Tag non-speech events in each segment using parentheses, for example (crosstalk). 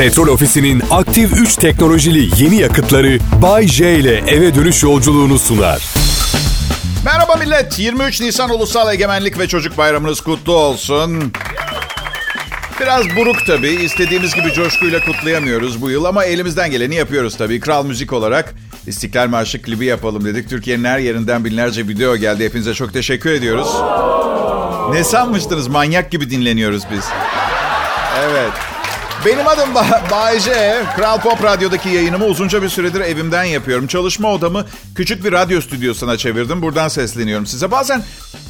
Petrol Ofisi'nin aktif 3 teknolojili yeni yakıtları Bay J ile eve dönüş yolculuğunu sunar. Merhaba millet. 23 Nisan Ulusal Egemenlik ve Çocuk Bayramınız kutlu olsun. Biraz buruk tabii. İstediğimiz gibi coşkuyla kutlayamıyoruz bu yıl ama elimizden geleni yapıyoruz tabii. Kral Müzik olarak İstiklal Marşı klibi yapalım dedik. Türkiye'nin her yerinden binlerce video geldi. Hepinize çok teşekkür ediyoruz. Ne sanmıştınız? Manyak gibi dinleniyoruz biz. Evet. Benim adım ba- Bayece. Kral Pop Radyo'daki yayınımı uzunca bir süredir evimden yapıyorum. Çalışma odamı küçük bir radyo stüdyosuna çevirdim. Buradan sesleniyorum size. Bazen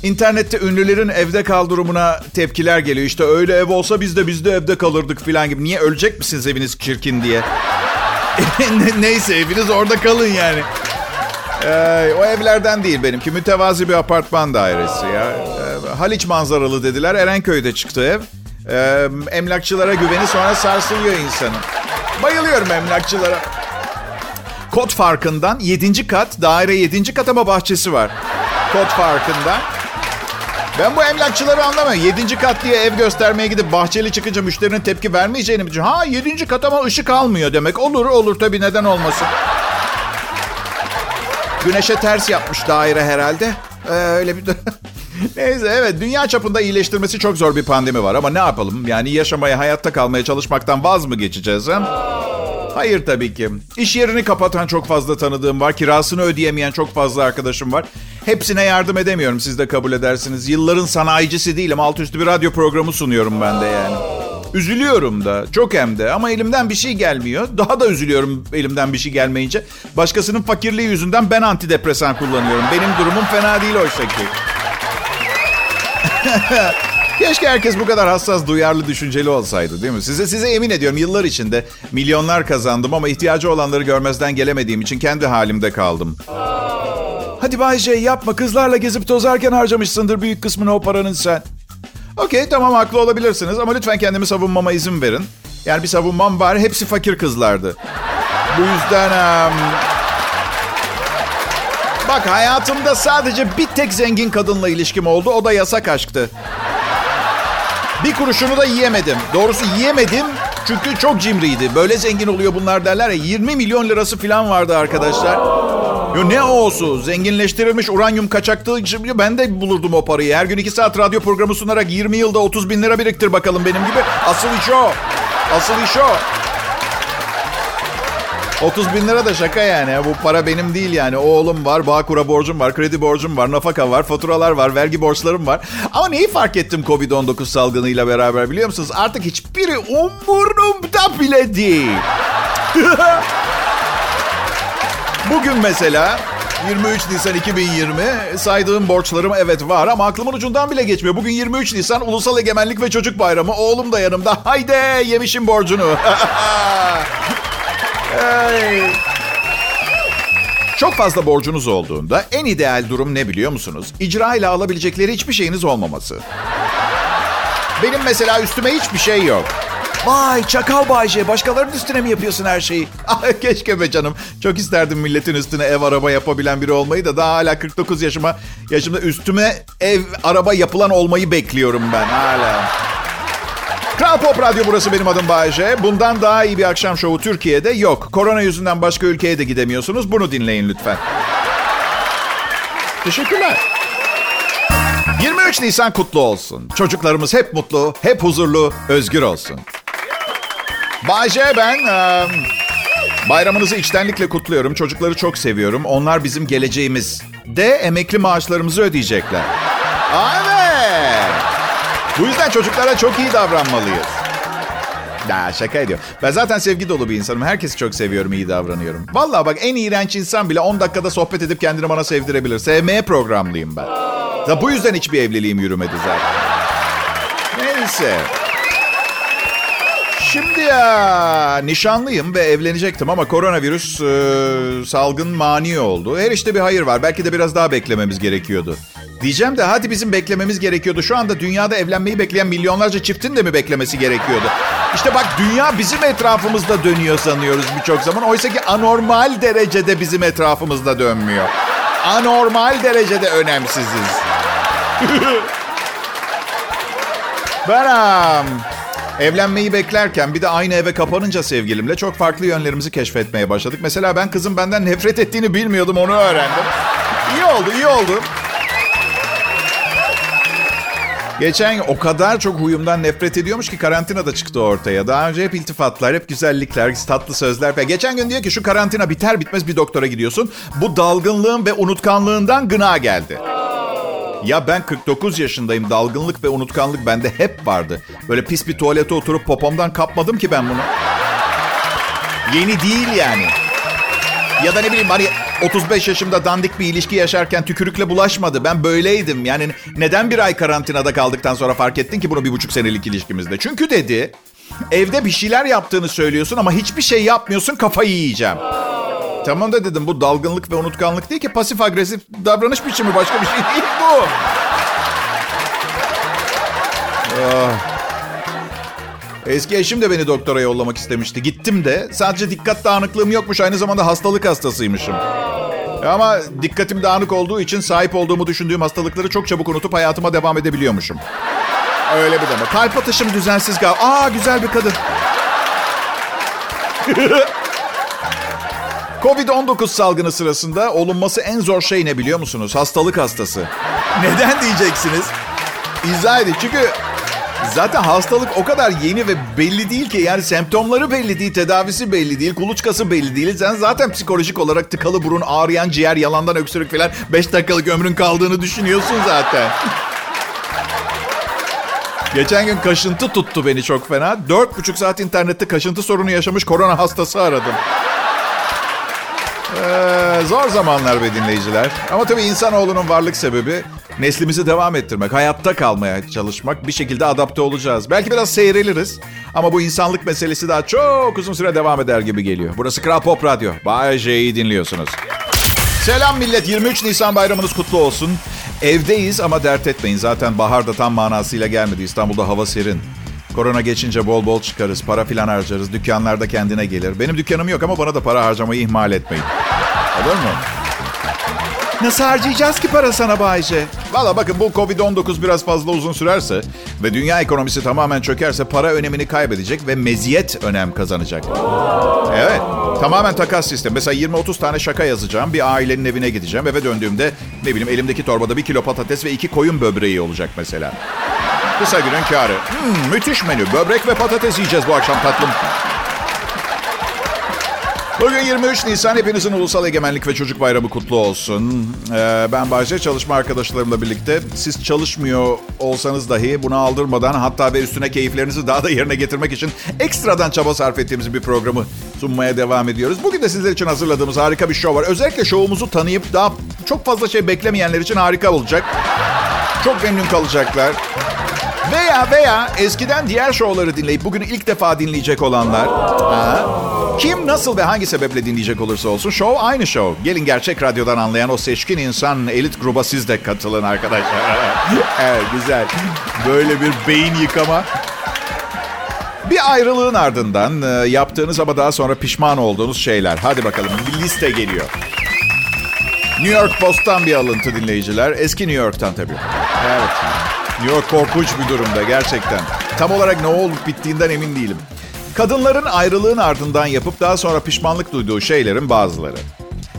internette ünlülerin evde kal durumuna tepkiler geliyor. İşte öyle ev olsa biz de biz de evde kalırdık falan gibi. Niye ölecek misiniz eviniz çirkin diye? (laughs) Ne- Neyse eviniz orada kalın yani. Ee, o evlerden değil benimki. Mütevazi bir apartman dairesi ya. Ee, Haliç manzaralı dediler. Erenköy'de çıktı ev. Ee, emlakçılara güveni sonra sarsılıyor insanın. Bayılıyorum emlakçılara. Kod farkından 7. kat, daire 7. kat ama bahçesi var. Kod farkından. Ben bu emlakçıları anlamıyorum. 7. kat diye ev göstermeye gidip bahçeli çıkınca müşterinin tepki vermeyeceğini mi? Ha 7. kat ama ışık almıyor demek. Olur olur tabii neden olmasın. Güneşe ters yapmış daire herhalde. Ee, öyle bir... (laughs) Neyse evet dünya çapında iyileştirmesi çok zor bir pandemi var ama ne yapalım? Yani yaşamaya, hayatta kalmaya çalışmaktan vaz mı geçeceğiz? Hem? Hayır tabii ki. İş yerini kapatan çok fazla tanıdığım var. Kirasını ödeyemeyen çok fazla arkadaşım var. Hepsine yardım edemiyorum siz de kabul edersiniz. Yılların sanayicisi değilim. Alt üstü bir radyo programı sunuyorum ben de yani. Üzülüyorum da. Çok hem de. Ama elimden bir şey gelmiyor. Daha da üzülüyorum elimden bir şey gelmeyince. Başkasının fakirliği yüzünden ben antidepresan kullanıyorum. Benim durumum fena değil oysa ki. (laughs) Keşke herkes bu kadar hassas, duyarlı, düşünceli olsaydı değil mi? Size size emin ediyorum yıllar içinde milyonlar kazandım ama ihtiyacı olanları görmezden gelemediğim için kendi halimde kaldım. Hadi Bay J yapma kızlarla gezip tozarken harcamışsındır büyük kısmını o paranın sen. Okey tamam haklı olabilirsiniz ama lütfen kendimi savunmama izin verin. Yani bir savunmam var hepsi fakir kızlardı. Bu yüzden... em, Bak hayatımda sadece bir tek zengin kadınla ilişkim oldu. O da yasak aşktı. Bir kuruşunu da yiyemedim. Doğrusu yiyemedim çünkü çok cimriydi. Böyle zengin oluyor bunlar derler ya. 20 milyon lirası falan vardı arkadaşlar. Yo ne olsun zenginleştirilmiş uranyum kaçaktığı için ben de bulurdum o parayı. Her gün 2 saat radyo programı sunarak 20 yılda 30 bin lira biriktir bakalım benim gibi. Asıl iş o. Asıl iş o. 30 bin lira da şaka yani. Bu para benim değil yani. Oğlum var, Bağkur'a borcum var, kredi borcum var, nafaka var, faturalar var, vergi borçlarım var. Ama neyi fark ettim Covid-19 salgınıyla beraber biliyor musunuz? Artık hiçbiri umurumda bile değil. (laughs) Bugün mesela 23 Nisan 2020 saydığım borçlarım evet var ama aklımın ucundan bile geçmiyor. Bugün 23 Nisan Ulusal Egemenlik ve Çocuk Bayramı. Oğlum da yanımda. Haydi yemişim borcunu. (laughs) Hey. Çok fazla borcunuz olduğunda en ideal durum ne biliyor musunuz? İcra ile alabilecekleri hiçbir şeyiniz olmaması. Benim mesela üstüme hiçbir şey yok. Vay çakal Bayce başkalarının üstüne mi yapıyorsun her şeyi? (laughs) Ah, Keşke be canım. Çok isterdim milletin üstüne ev araba yapabilen biri olmayı da daha hala 49 yaşıma yaşımda üstüme ev araba yapılan olmayı bekliyorum ben hala. Kral Pop Radyo burası benim adım Bayece. Bundan daha iyi bir akşam şovu Türkiye'de yok. Korona yüzünden başka ülkeye de gidemiyorsunuz. Bunu dinleyin lütfen. Teşekkürler. 23 Nisan kutlu olsun. Çocuklarımız hep mutlu, hep huzurlu, özgür olsun. Bayce ben. eee, bayramınızı içtenlikle kutluyorum. Çocukları çok seviyorum. Onlar bizim geleceğimiz. De emekli maaşlarımızı ödeyecekler. Aa. Bu yüzden çocuklara çok iyi davranmalıyız. Ya şaka ediyor. Ben zaten sevgi dolu bir insanım. Herkesi çok seviyorum, iyi davranıyorum. Vallahi bak en iğrenç insan bile 10 dakikada sohbet edip kendini bana sevdirebilir. Sevmeye programlıyım ben. Ya bu yüzden hiçbir evliliğim yürümedi zaten. Neyse. Şimdi ya nişanlıyım ve evlenecektim ama koronavirüs e, salgın mani oldu. Her işte bir hayır var. Belki de biraz daha beklememiz gerekiyordu. Diyeceğim de hadi bizim beklememiz gerekiyordu. Şu anda dünyada evlenmeyi bekleyen milyonlarca çiftin de mi beklemesi gerekiyordu? İşte bak dünya bizim etrafımızda dönüyor sanıyoruz birçok zaman. Oysa ki anormal derecede bizim etrafımızda dönmüyor. Anormal derecede önemsiziz. (laughs) Ben am, Evlenmeyi beklerken bir de aynı eve kapanınca sevgilimle çok farklı yönlerimizi keşfetmeye başladık. Mesela ben kızım benden nefret ettiğini bilmiyordum onu öğrendim. İyi oldu, iyi oldu. Geçen o kadar çok huyumdan nefret ediyormuş ki karantinada çıktı ortaya. Daha önce hep iltifatlar, hep güzellikler, tatlı sözler. Ve geçen gün diyor ki şu karantina biter bitmez bir doktora gidiyorsun. Bu dalgınlığın ve unutkanlığından gına geldi. Ya ben 49 yaşındayım. Dalgınlık ve unutkanlık bende hep vardı. Böyle pis bir tuvalete oturup popomdan kapmadım ki ben bunu. Yeni değil yani. Ya da ne bileyim hani 35 yaşımda dandik bir ilişki yaşarken tükürükle bulaşmadı. Ben böyleydim. Yani neden bir ay karantinada kaldıktan sonra fark ettin ki bunu bir buçuk senelik ilişkimizde? Çünkü dedi evde bir şeyler yaptığını söylüyorsun ama hiçbir şey yapmıyorsun kafayı yiyeceğim. Tamam da dedim bu dalgınlık ve unutkanlık değil ki pasif agresif davranış biçimi başka bir şey değil bu. Ah. Eski eşim de beni doktora yollamak istemişti. Gittim de sadece dikkat dağınıklığım yokmuş aynı zamanda hastalık hastasıymışım. Ama dikkatim dağınık olduğu için sahip olduğumu düşündüğüm hastalıkları çok çabuk unutup hayatıma devam edebiliyormuşum. Öyle bir deme. Kalp atışım düzensiz gal. Aa güzel bir kadın. (laughs) Covid-19 salgını sırasında olunması en zor şey ne biliyor musunuz? Hastalık hastası. Neden diyeceksiniz? İzah edin. Çünkü zaten hastalık o kadar yeni ve belli değil ki. Yani semptomları belli değil, tedavisi belli değil, kuluçkası belli değil. Sen zaten psikolojik olarak tıkalı burun, ağrıyan ciğer, yalandan öksürük falan 5 dakikalık ömrün kaldığını düşünüyorsun zaten. Geçen gün kaşıntı tuttu beni çok fena. Dört buçuk saat internette kaşıntı sorunu yaşamış korona hastası aradım. Ee, zor zamanlar be dinleyiciler. Ama tabii insanoğlunun varlık sebebi neslimizi devam ettirmek, hayatta kalmaya çalışmak. Bir şekilde adapte olacağız. Belki biraz seyreliriz. Ama bu insanlık meselesi daha çok uzun süre devam eder gibi geliyor. Burası Kral Pop Radyo. Bay J'yi dinliyorsunuz. Selam millet. 23 Nisan bayramınız kutlu olsun. Evdeyiz ama dert etmeyin. Zaten bahar da tam manasıyla gelmedi. İstanbul'da hava serin. Korona geçince bol bol çıkarız, para filan harcarız. Dükkanlarda kendine gelir. Benim dükkanım yok ama bana da para harcamayı ihmal etmeyin. Olur mu? Nasıl harcayacağız ki para sana Bayce? Valla bakın bu Covid-19 biraz fazla uzun sürerse ve dünya ekonomisi tamamen çökerse para önemini kaybedecek ve meziyet önem kazanacak. Evet, tamamen takas sistem. Mesela 20-30 tane şaka yazacağım. Bir ailenin evine gideceğim. Eve döndüğümde ne bileyim elimdeki torbada bir kilo patates ve iki koyun böbreği olacak mesela. Kısa günün karı. Hmm, müthiş menü. Böbrek ve patates yiyeceğiz bu akşam tatlım. Bugün 23 Nisan. Hepinizin Ulusal Egemenlik ve Çocuk Bayramı kutlu olsun. Ee, ben Bahçe çalışma arkadaşlarımla birlikte siz çalışmıyor olsanız dahi bunu aldırmadan hatta ve üstüne keyiflerinizi daha da yerine getirmek için ekstradan çaba sarf ettiğimiz bir programı sunmaya devam ediyoruz. Bugün de sizler için hazırladığımız harika bir show var. Özellikle şovumuzu tanıyıp daha çok fazla şey beklemeyenler için harika olacak. Çok memnun kalacaklar. Veya veya eskiden diğer şovları dinleyip bugün ilk defa dinleyecek olanlar. Ha, kim, nasıl ve hangi sebeple dinleyecek olursa olsun show aynı show. Gelin gerçek radyodan anlayan o seçkin insan elit gruba siz de katılın arkadaşlar. (laughs) evet güzel. Böyle bir beyin yıkama. Bir ayrılığın ardından e, yaptığınız ama daha sonra pişman olduğunuz şeyler. Hadi bakalım bir liste geliyor. New York Post'tan bir alıntı dinleyiciler. Eski New York'tan tabii. Evet. New York korkunç bir durumda gerçekten. Tam olarak ne olup bittiğinden emin değilim. Kadınların ayrılığın ardından yapıp daha sonra pişmanlık duyduğu şeylerin bazıları.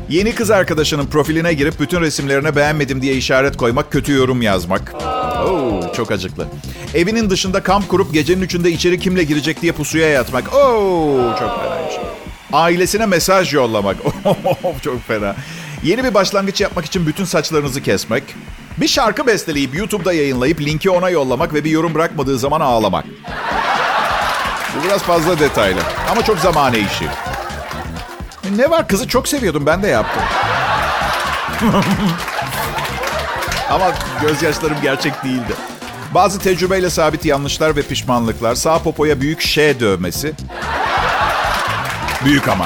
Yeni kız arkadaşının profiline girip bütün resimlerine beğenmedim diye işaret koymak, kötü yorum yazmak. Oo, çok acıklı. Evinin dışında kamp kurup gecenin üçünde içeri kimle girecek diye pusuya yatmak. Oo, çok fena iş. Ailesine mesaj yollamak. (laughs) çok fena. Yeni bir başlangıç yapmak için bütün saçlarınızı kesmek. Bir şarkı besteleyip YouTube'da yayınlayıp linki ona yollamak ve bir yorum bırakmadığı zaman ağlamak. Bu biraz fazla detaylı ama çok zamane işi. Ne var kızı çok seviyordum ben de yaptım. (laughs) ama gözyaşlarım gerçek değildi. Bazı tecrübeyle sabit yanlışlar ve pişmanlıklar. Sağ popoya büyük Ş dövmesi. Büyük ama.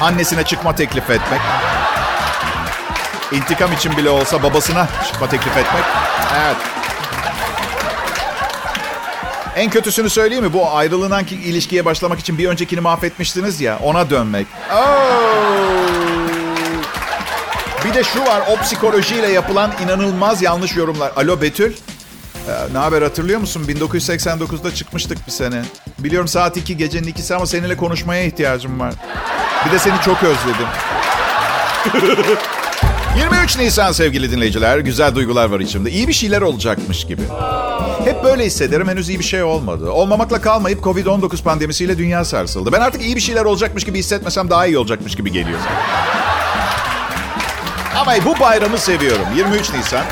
Annesine çıkma teklif etmek. İntikam için bile olsa babasına çıkma teklif etmek. Evet. En kötüsünü söyleyeyim mi? Bu ayrılığından ilişkiye başlamak için bir öncekini mahvetmiştiniz ya. Ona dönmek. Oh. Bir de şu var. O psikolojiyle yapılan inanılmaz yanlış yorumlar. Alo Betül. Ee, ne haber hatırlıyor musun? 1989'da çıkmıştık bir sene. Biliyorum saat 2 gecenin ikisi ama seninle konuşmaya ihtiyacım var. Bir de seni çok özledim. (laughs) 23 Nisan sevgili dinleyiciler. Güzel duygular var içimde. İyi bir şeyler olacakmış gibi. Hep böyle hissederim. Henüz iyi bir şey olmadı. Olmamakla kalmayıp Covid-19 pandemisiyle dünya sarsıldı. Ben artık iyi bir şeyler olacakmış gibi hissetmesem daha iyi olacakmış gibi geliyor. Ama bu bayramı seviyorum. 23 Nisan.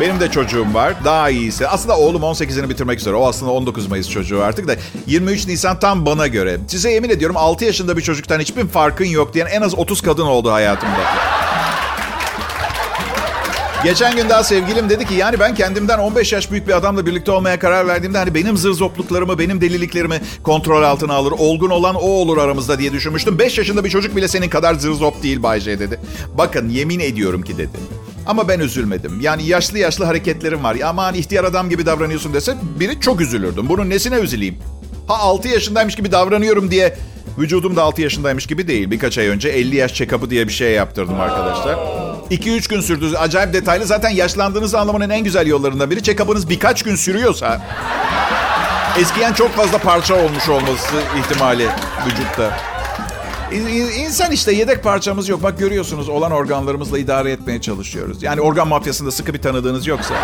Benim de çocuğum var. Daha iyisi. Aslında oğlum 18'ini bitirmek üzere. O aslında 19 Mayıs çocuğu artık da. 23 Nisan tam bana göre. Size yemin ediyorum 6 yaşında bir çocuktan hiçbir farkın yok diyen en az 30 kadın oldu hayatımda. Geçen gün daha sevgilim dedi ki yani ben kendimden 15 yaş büyük bir adamla birlikte olmaya karar verdiğimde hani benim zırzopluklarımı, benim deliliklerimi kontrol altına alır. Olgun olan o olur aramızda diye düşünmüştüm. 5 yaşında bir çocuk bile senin kadar zırzop değil Bayce dedi. Bakın yemin ediyorum ki dedi. Ama ben üzülmedim. Yani yaşlı yaşlı hareketlerim var. Ya aman ihtiyar adam gibi davranıyorsun dese biri çok üzülürdüm. Bunun nesine üzüleyim? Ha 6 yaşındaymış gibi davranıyorum diye vücudum da 6 yaşındaymış gibi değil. Birkaç ay önce 50 yaş check-up'ı diye bir şey yaptırdım arkadaşlar. 2-3 gün sürdü. Acayip detaylı. Zaten yaşlandığınızı anlamanın en güzel yollarından biri check-up'ınız birkaç gün sürüyorsa eskiyen çok fazla parça olmuş olması ihtimali vücutta. İnsan işte yedek parçamız yok. Bak görüyorsunuz olan organlarımızla idare etmeye çalışıyoruz. Yani organ mafyasında sıkı bir tanıdığınız yoksa.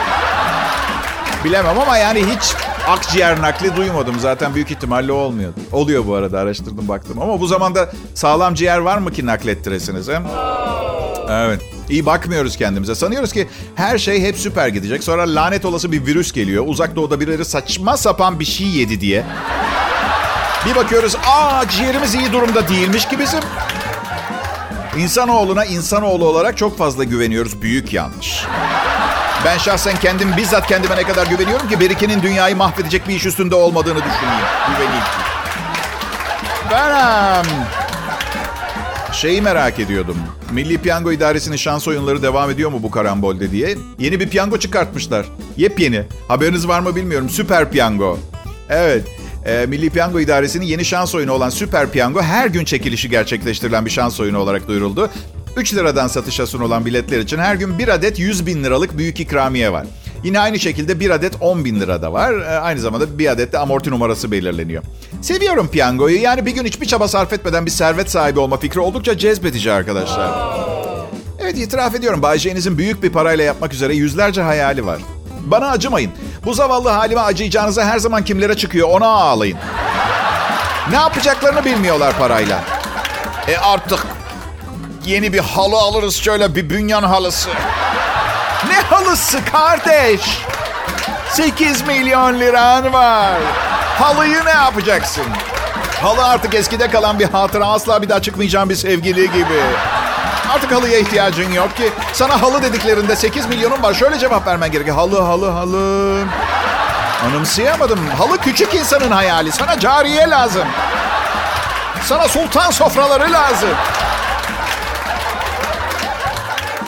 Bilemem ama yani hiç akciğer nakli duymadım. Zaten büyük ihtimalle olmuyor. Oluyor bu arada araştırdım baktım. Ama bu zamanda sağlam ciğer var mı ki naklettiresiniz? He? Evet. İyi bakmıyoruz kendimize. Sanıyoruz ki her şey hep süper gidecek. Sonra lanet olası bir virüs geliyor. Uzak doğuda birileri saçma sapan bir şey yedi diye. Bir bakıyoruz aa ciğerimiz iyi durumda değilmiş ki bizim. İnsanoğluna insanoğlu olarak çok fazla güveniyoruz. Büyük yanlış. Ben şahsen kendim bizzat kendime ne kadar güveniyorum ki Berike'nin dünyayı mahvedecek bir iş üstünde olmadığını düşüneyim. Güveneyim. Benim. Şeyi merak ediyordum. Milli Piyango İdaresi'nin şans oyunları devam ediyor mu bu karambolde diye. Yeni bir piyango çıkartmışlar. Yepyeni. Haberiniz var mı bilmiyorum. Süper Piyango. Evet. E, Milli Piyango İdaresi'nin yeni şans oyunu olan Süper Piyango her gün çekilişi gerçekleştirilen bir şans oyunu olarak duyuruldu. 3 liradan satışa sunulan biletler için her gün bir adet 100 bin liralık büyük ikramiye var. Yine aynı şekilde bir adet 10 bin lira da var. E, aynı zamanda bir adet de amorti numarası belirleniyor. Seviyorum piyangoyu. Yani bir gün hiçbir çaba sarf etmeden bir servet sahibi olma fikri oldukça cezbedici arkadaşlar. Evet itiraf ediyorum. Bay J'nizin büyük bir parayla yapmak üzere yüzlerce hayali var. Bana acımayın. Bu zavallı halime acıyacağınıza her zaman kimlere çıkıyor ona ağlayın. Ne yapacaklarını bilmiyorlar parayla. E artık yeni bir halı alırız şöyle bir bünyan halısı. Ne halısı kardeş? 8 milyon liran var. Halıyı ne yapacaksın? Halı artık eskide kalan bir hatıra asla bir daha çıkmayacağım bir sevgili gibi. Artık halıya ihtiyacın yok ki. Sana halı dediklerinde 8 milyonun var. Şöyle cevap vermen gerekiyor. Halı, halı, halı. Anımsayamadım. Halı küçük insanın hayali. Sana cariye lazım. Sana sultan sofraları lazım.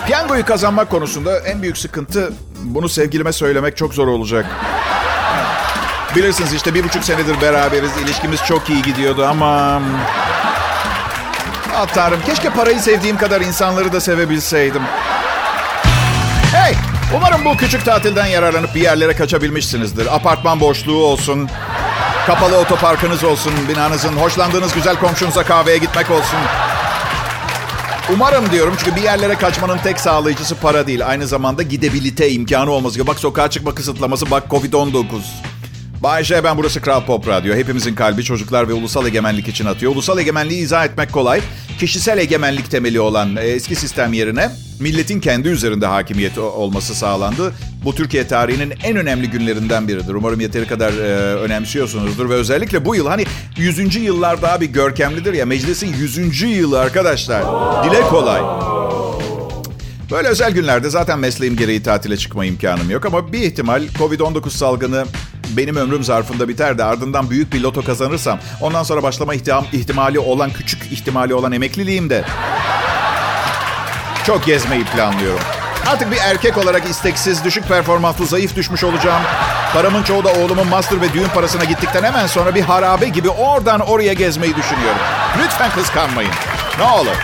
Piyangoyu kazanmak konusunda en büyük sıkıntı bunu sevgilime söylemek çok zor olacak. Bilirsiniz işte bir buçuk senedir beraberiz. İlişkimiz çok iyi gidiyordu ama... Ah tanrım keşke parayı sevdiğim kadar insanları da sevebilseydim. Hey! Umarım bu küçük tatilden yararlanıp bir yerlere kaçabilmişsinizdir. Apartman boşluğu olsun, kapalı otoparkınız olsun, binanızın, hoşlandığınız güzel komşunuza kahveye gitmek olsun. Umarım diyorum çünkü bir yerlere kaçmanın tek sağlayıcısı para değil. Aynı zamanda gidebilite imkanı olması gerekiyor. Bak sokağa çıkma kısıtlaması, bak Covid-19. Bay J, ben burası Kral Pop Radyo. Hepimizin kalbi çocuklar ve ulusal egemenlik için atıyor. Ulusal egemenliği izah etmek kolay. Kişisel egemenlik temeli olan e, eski sistem yerine milletin kendi üzerinde hakimiyeti olması sağlandı. Bu Türkiye tarihinin en önemli günlerinden biridir. Umarım yeteri kadar e, önemsiyorsunuzdur ve özellikle bu yıl hani 100. yıllar daha bir görkemlidir ya meclisin 100. yılı arkadaşlar. Dile kolay. Böyle özel günlerde zaten mesleğim gereği tatile çıkma imkanım yok ama bir ihtimal Covid-19 salgını benim ömrüm zarfında biter de ardından büyük bir loto kazanırsam ondan sonra başlama ihtimali olan küçük ihtimali olan emekliliğimde çok gezmeyi planlıyorum. Artık bir erkek olarak isteksiz, düşük performanslı, zayıf düşmüş olacağım. Paramın çoğu da oğlumun master ve düğün parasına gittikten hemen sonra bir harabe gibi oradan oraya gezmeyi düşünüyorum. Lütfen kıskanmayın. Ne olur.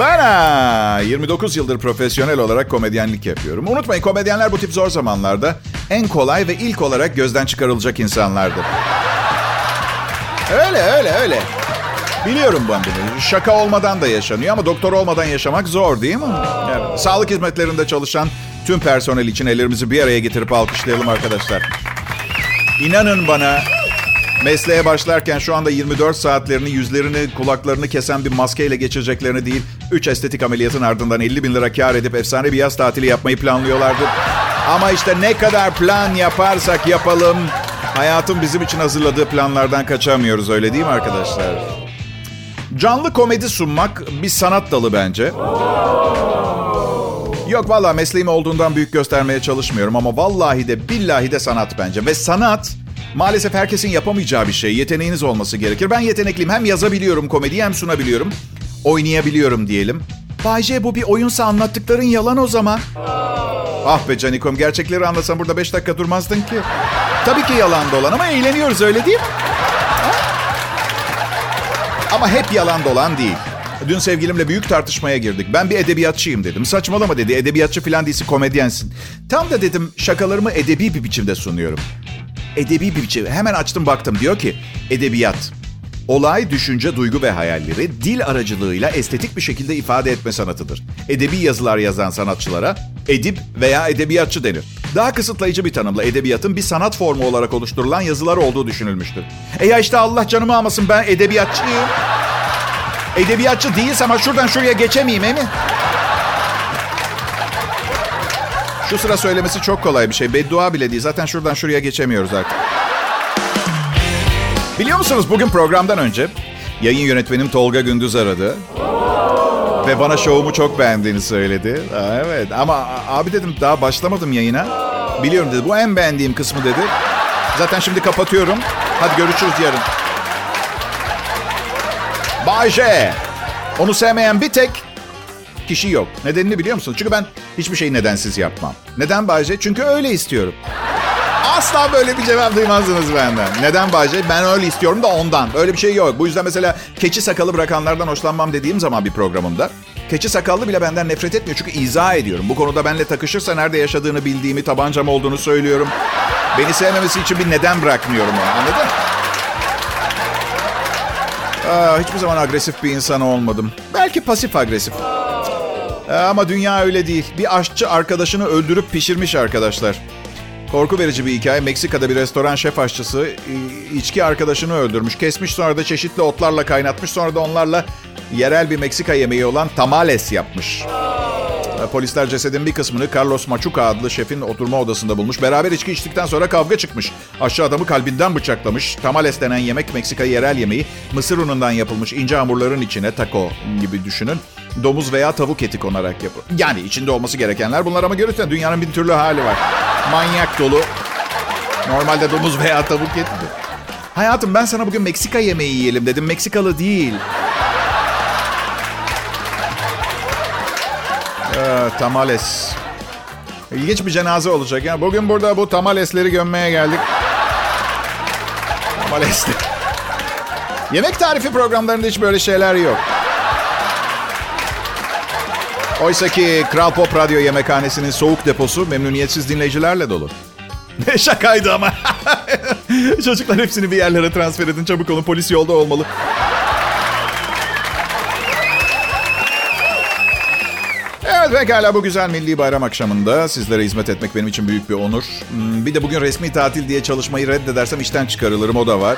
Ben ha, 29 yıldır profesyonel olarak komedyenlik yapıyorum. Unutmayın komedyenler bu tip zor zamanlarda en kolay ve ilk olarak gözden çıkarılacak insanlardır. Öyle öyle öyle. Biliyorum ben bunu. Şaka olmadan da yaşanıyor ama doktor olmadan yaşamak zor değil mi? Evet. Sağlık hizmetlerinde çalışan tüm personel için ellerimizi bir araya getirip alkışlayalım arkadaşlar. İnanın bana mesleğe başlarken şu anda 24 saatlerini, yüzlerini, kulaklarını kesen bir maskeyle geçireceklerini değil, 3 estetik ameliyatın ardından 50 bin lira kar edip efsane bir yaz tatili yapmayı planlıyorlardı. Ama işte ne kadar plan yaparsak yapalım, hayatın bizim için hazırladığı planlardan kaçamıyoruz öyle değil mi arkadaşlar? Canlı komedi sunmak bir sanat dalı bence. Yok valla mesleğim olduğundan büyük göstermeye çalışmıyorum ama vallahi de billahi de sanat bence. Ve sanat maalesef herkesin yapamayacağı bir şey. Yeteneğiniz olması gerekir. Ben yetenekliyim. Hem yazabiliyorum komedi hem sunabiliyorum. Oynayabiliyorum diyelim. Bayce bu bir oyunsa anlattıkların yalan o zaman. Ah be Canikom gerçekleri anlasam burada 5 dakika durmazdın ki. Tabii ki yalan dolan ama eğleniyoruz öyle değil mi? Ama hep yalan dolan değil. Dün sevgilimle büyük tartışmaya girdik. Ben bir edebiyatçıyım dedim. Saçmalama dedi. Edebiyatçı falan değilsin, komedyensin. Tam da dedim şakalarımı edebi bir biçimde sunuyorum. Edebi bir biçim. Hemen açtım baktım. Diyor ki edebiyat. Olay, düşünce, duygu ve hayalleri dil aracılığıyla estetik bir şekilde ifade etme sanatıdır. Edebi yazılar yazan sanatçılara edip veya edebiyatçı denir. Daha kısıtlayıcı bir tanımla edebiyatın bir sanat formu olarak oluşturulan yazılar olduğu düşünülmüştür. E ya işte Allah canımı almasın ben edebiyatçıyım. Edebiyatçı değilse ama şuradan şuraya geçemeyeyim mi? Şu sıra söylemesi çok kolay bir şey. Beddua bile değil. Zaten şuradan şuraya geçemiyoruz artık. Biliyor musunuz bugün programdan önce yayın yönetmenim Tolga Gündüz aradı. Ve bana şovumu çok beğendiğini söyledi. Evet ama abi dedim daha başlamadım yayına. Biliyorum dedi bu en beğendiğim kısmı dedi. Zaten şimdi kapatıyorum. Hadi görüşürüz yarın. Bayce. Onu sevmeyen bir tek kişi yok. Nedenini biliyor musun? Çünkü ben hiçbir şeyi nedensiz yapmam. Neden Bayce? Çünkü öyle istiyorum. Asla böyle bir cevap duymazsınız benden. Neden Bayce? Ben öyle istiyorum da ondan. Öyle bir şey yok. Bu yüzden mesela keçi sakalı bırakanlardan hoşlanmam dediğim zaman bir programımda. Keçi sakallı bile benden nefret etmiyor çünkü izah ediyorum. Bu konuda benimle takışırsa nerede yaşadığını bildiğimi, tabancam olduğunu söylüyorum. Beni sevmemesi için bir neden bırakmıyorum onu anladın? Aa, hiçbir zaman agresif bir insan olmadım. Belki pasif agresif. Ama dünya öyle değil. Bir aşçı arkadaşını öldürüp pişirmiş arkadaşlar. Korku verici bir hikaye. Meksika'da bir restoran şef aşçısı içki arkadaşını öldürmüş. Kesmiş sonra da çeşitli otlarla kaynatmış. Sonra da onlarla yerel bir Meksika yemeği olan tamales yapmış. Polisler cesedin bir kısmını Carlos Machuca adlı şefin oturma odasında bulmuş. Beraber içki içtikten sonra kavga çıkmış. Aşağı adamı kalbinden bıçaklamış. Tamales denen yemek Meksika yerel yemeği. Mısır unundan yapılmış ince hamurların içine taco gibi düşünün. Domuz veya tavuk eti konarak yapılır. Yani içinde olması gerekenler bunlar ama görürsen dünyanın bin türlü hali var. Manyak dolu. Normalde domuz veya tavuk eti. Hayatım ben sana bugün Meksika yemeği yiyelim dedim. Meksikalı değil. Ee, tamales. İlginç bir cenaze olacak. ya. Bugün burada bu tamalesleri gömmeye geldik. Tamalesli. Yemek tarifi programlarında hiç böyle şeyler yok. Oysa ki Kral Pop Radyo yemekhanesinin soğuk deposu memnuniyetsiz dinleyicilerle dolu. (laughs) Ne şakaydı ama. (laughs) Çocuklar hepsini bir yerlere transfer edin. Çabuk olun polis yolda olmalı. Evet pekala bu güzel milli bayram akşamında sizlere hizmet etmek benim için büyük bir onur. Hmm, Bir de bugün resmi tatil diye çalışmayı reddedersem işten çıkarılırım o da var.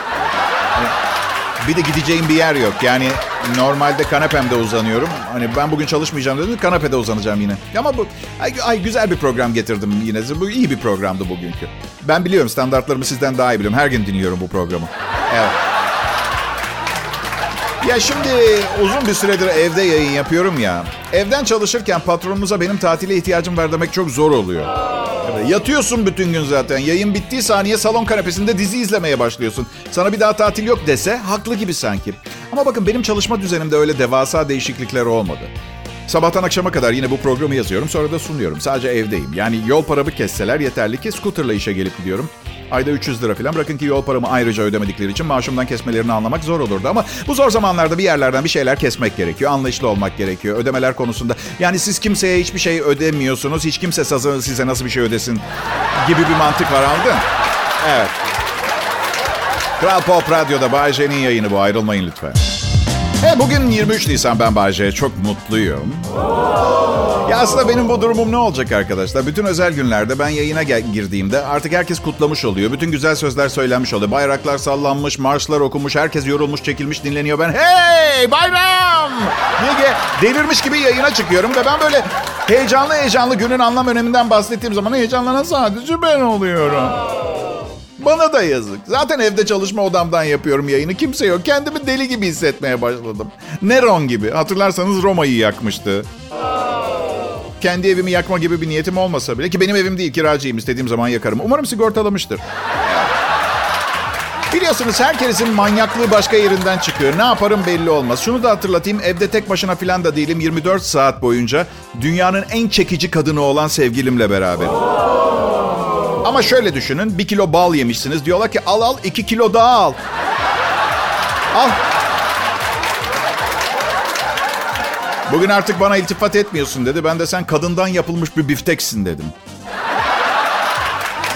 Bir de gideceğim bir yer yok. Yani normalde kanepemde uzanıyorum. Hani ben bugün çalışmayacağım dedim. Kanepede uzanacağım yine. Ama bu ay, ay güzel bir program getirdim yine. Bu iyi bir programdı bugünkü. Ben biliyorum standartlarımı sizden daha iyi biliyorum. Her gün dinliyorum bu programı. Evet. Ya şimdi uzun bir süredir evde yayın yapıyorum ya. Evden çalışırken patronumuza benim tatile ihtiyacım var demek çok zor oluyor. Evet, yatıyorsun bütün gün zaten. Yayın bittiği saniye salon kanepesinde dizi izlemeye başlıyorsun. Sana bir daha tatil yok dese haklı gibi sanki. Ama bakın benim çalışma düzenimde öyle devasa değişiklikler olmadı. Sabahtan akşama kadar yine bu programı yazıyorum. Sonra da sunuyorum. Sadece evdeyim. Yani yol paramı kesseler yeterli ki scooterla işe gelip gidiyorum. Ayda 300 lira falan. Bırakın ki yol paramı ayrıca ödemedikleri için maaşımdan kesmelerini anlamak zor olurdu. Ama bu zor zamanlarda bir yerlerden bir şeyler kesmek gerekiyor. Anlayışlı olmak gerekiyor. Ödemeler konusunda. Yani siz kimseye hiçbir şey ödemiyorsunuz. Hiç kimse size nasıl bir şey ödesin gibi bir mantık var anladın? Evet. Kral Pop Radyo'da Bay yayını bu. Ayrılmayın lütfen. Hey, bugün 23 Nisan ben Bay. Çok mutluyum. Ya aslında benim bu durumum ne olacak arkadaşlar? Bütün özel günlerde ben yayına girdiğimde artık herkes kutlamış oluyor. Bütün güzel sözler söylenmiş oluyor. Bayraklar sallanmış, marşlar okunmuş, herkes yorulmuş, çekilmiş, dinleniyor. Ben hey bayram diye delirmiş gibi yayına çıkıyorum ve ben böyle heyecanlı heyecanlı günün anlam öneminden bahsettiğim zaman heyecanlanan sadece ben oluyorum. Bana da yazık. Zaten evde çalışma odamdan yapıyorum yayını. Kimse yok. Kendimi deli gibi hissetmeye başladım. Neron gibi. Hatırlarsanız Roma'yı yakmıştı. Kendi evimi yakma gibi bir niyetim olmasa bile ki benim evim değil kiracıyım istediğim zaman yakarım. Umarım sigortalamıştır. Biliyorsunuz herkesin manyaklığı başka yerinden çıkıyor. Ne yaparım belli olmaz. Şunu da hatırlatayım. Evde tek başına falan da değilim. 24 saat boyunca dünyanın en çekici kadını olan sevgilimle beraber. Ama şöyle düşünün. Bir kilo bal yemişsiniz. Diyorlar ki al al iki kilo daha al. Al. Bugün artık bana iltifat etmiyorsun dedi. Ben de sen kadından yapılmış bir bifteksin dedim.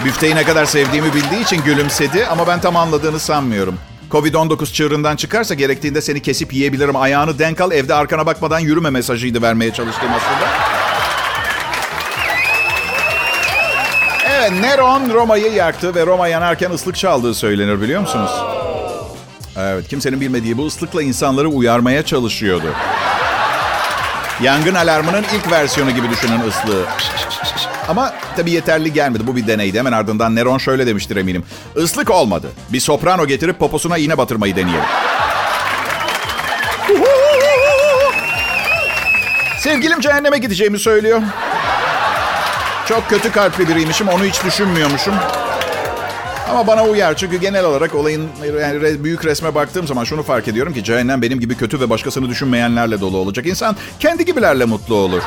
Büfteyi ne kadar sevdiğimi bildiği için gülümsedi ama ben tam anladığını sanmıyorum. Covid-19 çığırından çıkarsa gerektiğinde seni kesip yiyebilirim. Ayağını denk al, evde arkana bakmadan yürüme mesajıydı vermeye çalıştığım aslında. Evet, Neron Roma'yı yaktı ve Roma yanarken ıslık çaldığı söylenir biliyor musunuz? Evet, kimsenin bilmediği bu ıslıkla insanları uyarmaya çalışıyordu. Yangın alarmının ilk versiyonu gibi düşünün ıslığı. Ama tabii yeterli gelmedi. Bu bir deneydi. Hemen ardından Neron şöyle demiştir eminim. Islık olmadı. Bir soprano getirip poposuna iğne batırmayı deneyelim. Sevgilim cehenneme gideceğimi söylüyor. Çok kötü kalpli biriymişim. Onu hiç düşünmüyormuşum. Ama bana uyar çünkü genel olarak olayın yani büyük resme baktığım zaman şunu fark ediyorum ki cehennem benim gibi kötü ve başkasını düşünmeyenlerle dolu olacak. İnsan kendi gibilerle mutlu olur.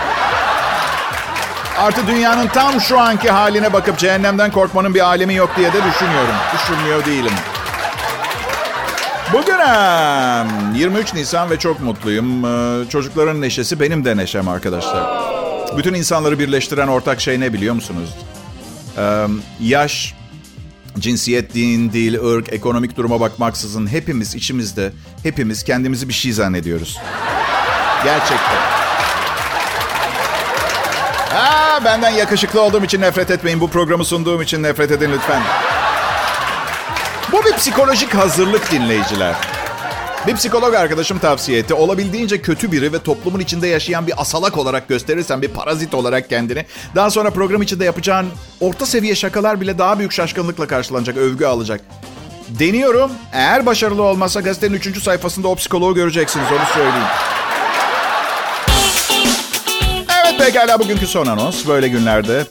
Artı dünyanın tam şu anki haline bakıp cehennemden korkmanın bir alemi yok diye de düşünüyorum. Düşünmüyor değilim. Bugün 23 Nisan ve çok mutluyum. Ee, çocukların neşesi benim de neşem arkadaşlar. Bütün insanları birleştiren ortak şey ne biliyor musunuz? Yaş, cinsiyet, din, dil, ırk, ekonomik duruma bakmaksızın hepimiz içimizde, hepimiz kendimizi bir şey zannediyoruz. Gerçekten. Aa, benden yakışıklı olduğum için nefret etmeyin. Bu programı sunduğum için nefret edin lütfen. Bu bir psikolojik hazırlık dinleyiciler. Bir psikolog arkadaşım tavsiye etti. Olabildiğince kötü biri ve toplumun içinde yaşayan bir asalak olarak gösterirsen, bir parazit olarak kendini, daha sonra program içinde yapacağın orta seviye şakalar bile daha büyük şaşkınlıkla karşılanacak, övgü alacak. Deniyorum. Eğer başarılı olmazsa gazetenin 3. sayfasında o psikoloğu göreceksiniz, onu söyleyeyim. Evet pekala bugünkü son anons. Böyle günlerde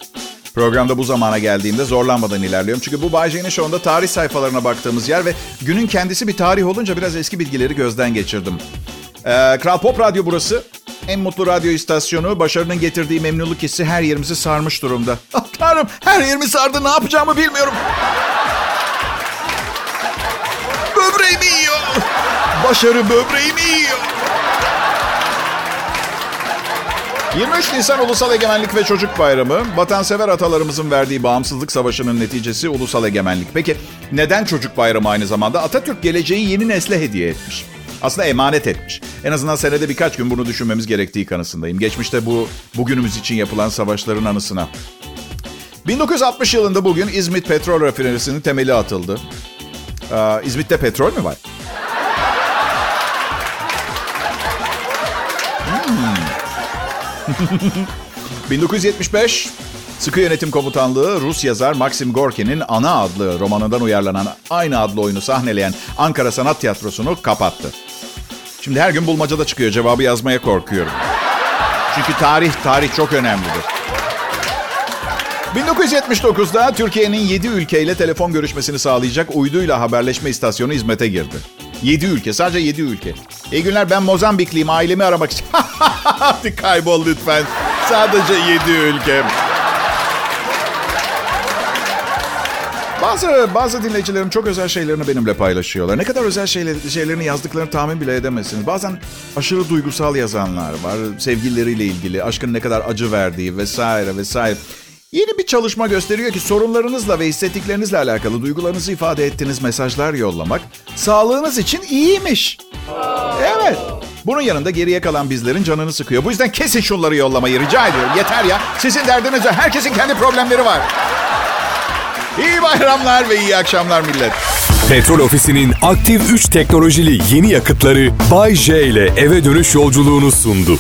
Programda bu zamana geldiğimde zorlanmadan ilerliyorum. Çünkü bu Bay J'nin Show'unda tarih sayfalarına baktığımız yer ve günün kendisi bir tarih olunca biraz eski bilgileri gözden geçirdim. Ee, Kral Pop Radyo burası. En mutlu radyo istasyonu. Başarının getirdiği memnunluk hissi her yerimizi sarmış durumda. Ah tanrım her yerimi sardı ne yapacağımı bilmiyorum. Böbreğimi yiyor. Başarı böbreğimi yiyor. 23 Nisan Ulusal Egemenlik ve Çocuk Bayramı. Vatansever atalarımızın verdiği bağımsızlık savaşının neticesi ulusal egemenlik. Peki neden çocuk bayramı aynı zamanda? Atatürk geleceği yeni nesle hediye etmiş. Aslında emanet etmiş. En azından senede birkaç gün bunu düşünmemiz gerektiği kanısındayım. Geçmişte bu bugünümüz için yapılan savaşların anısına. 1960 yılında bugün İzmit Petrol Rafinerisi'nin temeli atıldı. Ee, İzmit'te petrol mü var? (laughs) 1975 Sıkı Yönetim Komutanlığı Rus yazar Maxim Gorki'nin Ana adlı romanından uyarlanan aynı adlı oyunu sahneleyen Ankara Sanat Tiyatrosu'nu kapattı. Şimdi her gün bulmacada çıkıyor. Cevabı yazmaya korkuyorum. Çünkü tarih, tarih çok önemlidir. 1979'da Türkiye'nin 7 ülkeyle telefon görüşmesini sağlayacak uyduyla haberleşme istasyonu hizmete girdi. 7 ülke, sadece 7 ülke. İyi günler ben Mozambikliyim. Ailemi aramak için. (laughs) Hadi kaybol lütfen. Sadece 7 ülke. Bazı bazı dinleyicilerim çok özel şeylerini benimle paylaşıyorlar. Ne kadar özel şeyler, şeylerini yazdıklarını tahmin bile edemezsiniz. Bazen aşırı duygusal yazanlar var. Sevgilileriyle ilgili, aşkın ne kadar acı verdiği vesaire vesaire. Yeni bir çalışma gösteriyor ki sorunlarınızla ve hissettiklerinizle alakalı duygularınızı ifade ettiğiniz mesajlar yollamak sağlığınız için iyiymiş. Evet. Bunun yanında geriye kalan bizlerin canını sıkıyor. Bu yüzden kesin şunları yollamayı rica ediyorum. Yeter ya. Sizin derdiniz. Herkesin kendi problemleri var. İyi bayramlar ve iyi akşamlar millet. Petrol Ofisi'nin aktif 3 teknolojili yeni yakıtları Bay J ile eve dönüş yolculuğunu sundu.